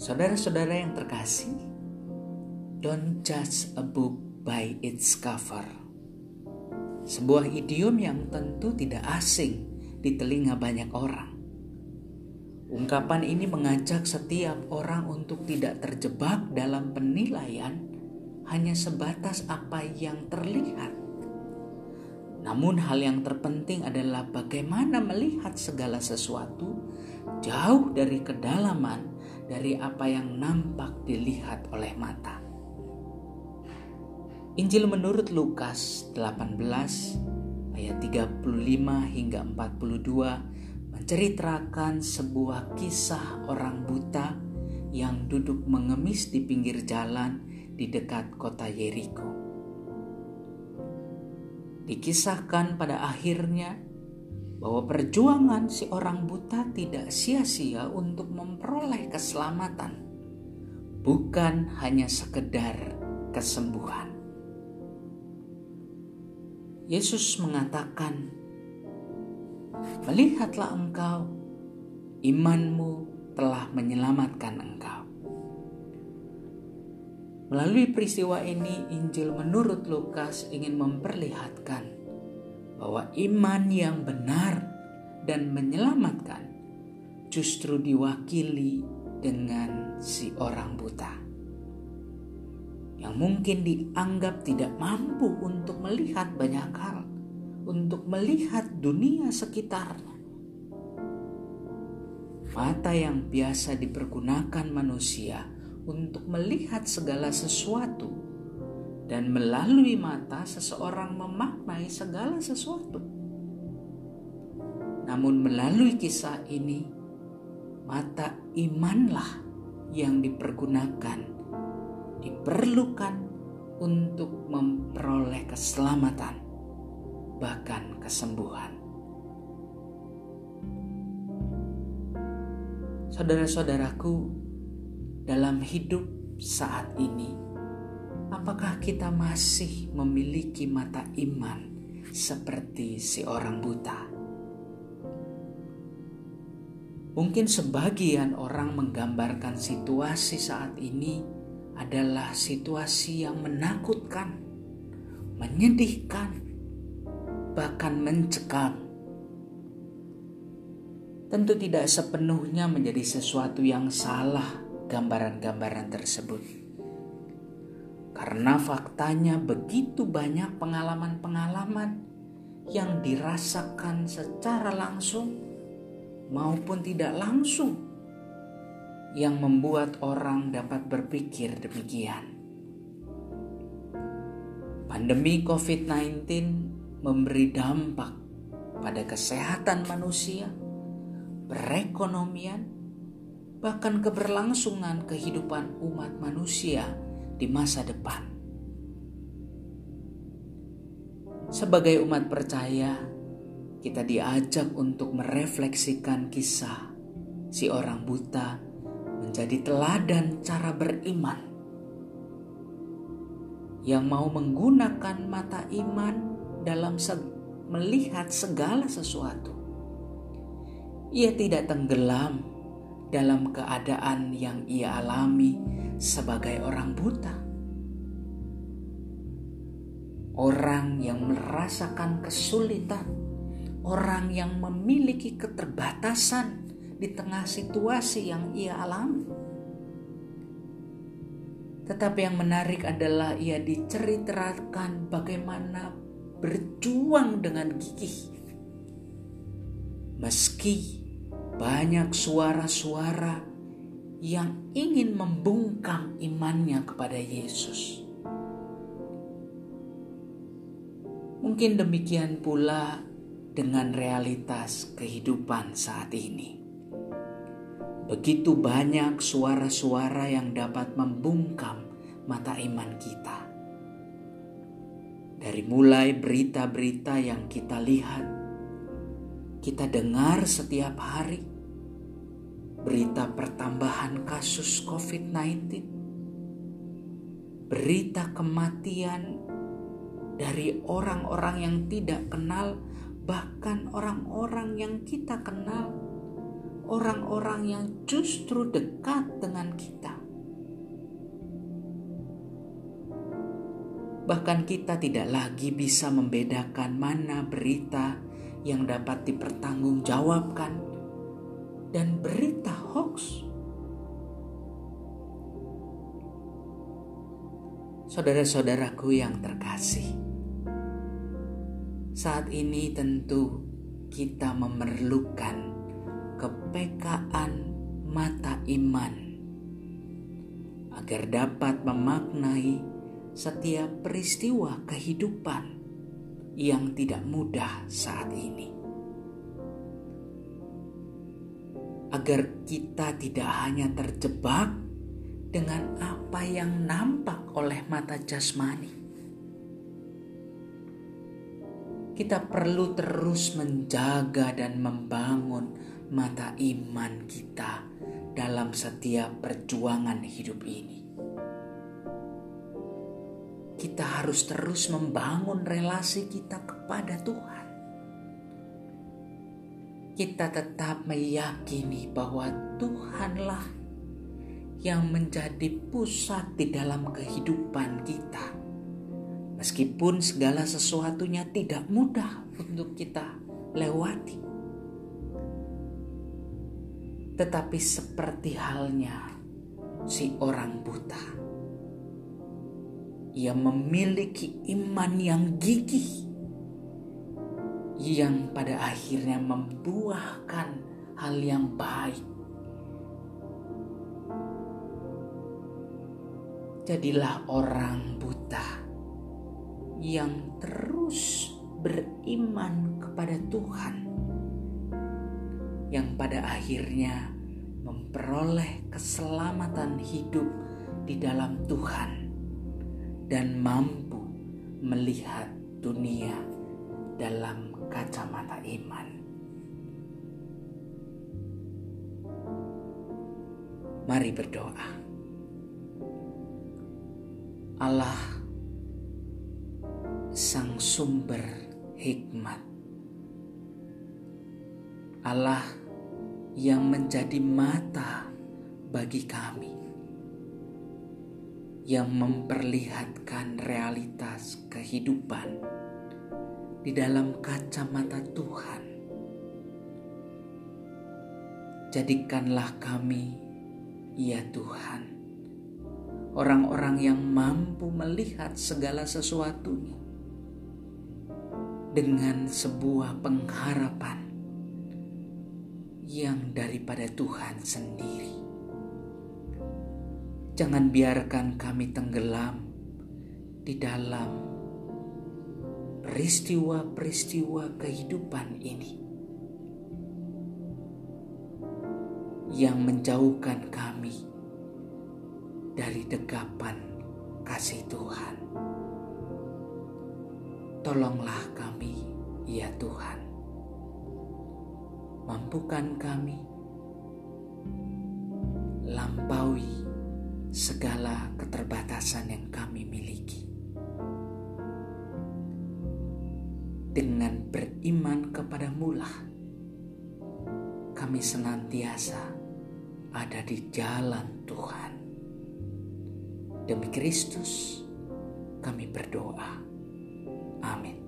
Saudara-saudara yang terkasih, don't judge a book by its cover. Sebuah idiom yang tentu tidak asing di telinga banyak orang. Ungkapan ini mengajak setiap orang untuk tidak terjebak dalam penilaian hanya sebatas apa yang terlihat. Namun, hal yang terpenting adalah bagaimana melihat segala sesuatu jauh dari kedalaman dari apa yang nampak dilihat oleh mata. Injil menurut Lukas 18 ayat 35 hingga 42 menceritakan sebuah kisah orang buta yang duduk mengemis di pinggir jalan di dekat kota Yeriko. Dikisahkan pada akhirnya bahwa perjuangan si orang buta tidak sia-sia untuk memperoleh keselamatan, bukan hanya sekedar kesembuhan. Yesus mengatakan, "Melihatlah engkau, imanmu telah menyelamatkan engkau." Melalui peristiwa ini, Injil menurut Lukas ingin memperlihatkan bahwa iman yang benar dan menyelamatkan justru diwakili dengan si orang buta yang mungkin dianggap tidak mampu untuk melihat banyak hal, untuk melihat dunia sekitarnya. Mata yang biasa dipergunakan manusia untuk melihat segala sesuatu, dan melalui mata seseorang memaknai segala sesuatu. Namun, melalui kisah ini, mata imanlah yang dipergunakan, diperlukan untuk memperoleh keselamatan, bahkan kesembuhan. Saudara-saudaraku, dalam hidup saat ini, apakah kita masih memiliki mata iman seperti si orang buta? Mungkin sebagian orang menggambarkan situasi saat ini adalah situasi yang menakutkan, menyedihkan, bahkan mencekam. Tentu tidak sepenuhnya menjadi sesuatu yang salah gambaran-gambaran tersebut. Karena faktanya begitu banyak pengalaman-pengalaman yang dirasakan secara langsung maupun tidak langsung yang membuat orang dapat berpikir demikian. Pandemi COVID-19 memberi dampak pada kesehatan manusia, perekonomian, bahkan keberlangsungan kehidupan umat manusia di masa depan. Sebagai umat percaya, kita diajak untuk merefleksikan kisah si orang buta menjadi teladan cara beriman yang mau menggunakan mata iman dalam melihat segala sesuatu. Ia tidak tenggelam dalam keadaan yang ia alami sebagai orang buta. Orang yang merasakan kesulitan, orang yang memiliki keterbatasan di tengah situasi yang ia alami. Tetapi yang menarik adalah ia diceritakan bagaimana berjuang dengan gigih. Meski banyak suara-suara yang ingin membungkam imannya kepada Yesus. Mungkin demikian pula dengan realitas kehidupan saat ini. Begitu banyak suara-suara yang dapat membungkam mata iman kita. Dari mulai berita-berita yang kita lihat, kita dengar setiap hari, berita pertambahan kasus COVID-19, berita kematian dari orang-orang yang tidak kenal, bahkan orang-orang yang kita kenal, orang-orang yang justru dekat dengan kita. Bahkan kita tidak lagi bisa membedakan mana berita yang dapat dipertanggungjawabkan dan berita hoax. Saudara-saudaraku yang terkasih, saat ini tentu kita memerlukan kepekaan mata iman agar dapat memaknai setiap peristiwa kehidupan yang tidak mudah saat ini. Agar kita tidak hanya terjebak dengan apa yang nampak oleh mata jasmani. Kita perlu terus menjaga dan membangun mata iman kita dalam setiap perjuangan hidup ini kita harus terus membangun relasi kita kepada Tuhan. Kita tetap meyakini bahwa Tuhanlah yang menjadi pusat di dalam kehidupan kita. Meskipun segala sesuatunya tidak mudah untuk kita lewati. Tetapi seperti halnya si orang buta ia memiliki iman yang gigih yang pada akhirnya membuahkan hal yang baik. Jadilah orang buta yang terus beriman kepada Tuhan, yang pada akhirnya memperoleh keselamatan hidup di dalam Tuhan dan mampu melihat dunia dalam kacamata iman. Mari berdoa. Allah sang sumber hikmat. Allah yang menjadi mata bagi kami yang memperlihatkan realitas kehidupan di dalam kacamata Tuhan. Jadikanlah kami, ya Tuhan, orang-orang yang mampu melihat segala sesuatunya dengan sebuah pengharapan yang daripada Tuhan sendiri. Jangan biarkan kami tenggelam di dalam peristiwa-peristiwa kehidupan ini yang menjauhkan kami dari dekapan kasih Tuhan. Tolonglah kami, ya Tuhan. Mampukan kami lampaui segala keterbatasan yang kami miliki. Dengan beriman kepada Mulah, kami senantiasa ada di jalan Tuhan. Demi Kristus, kami berdoa. Amin.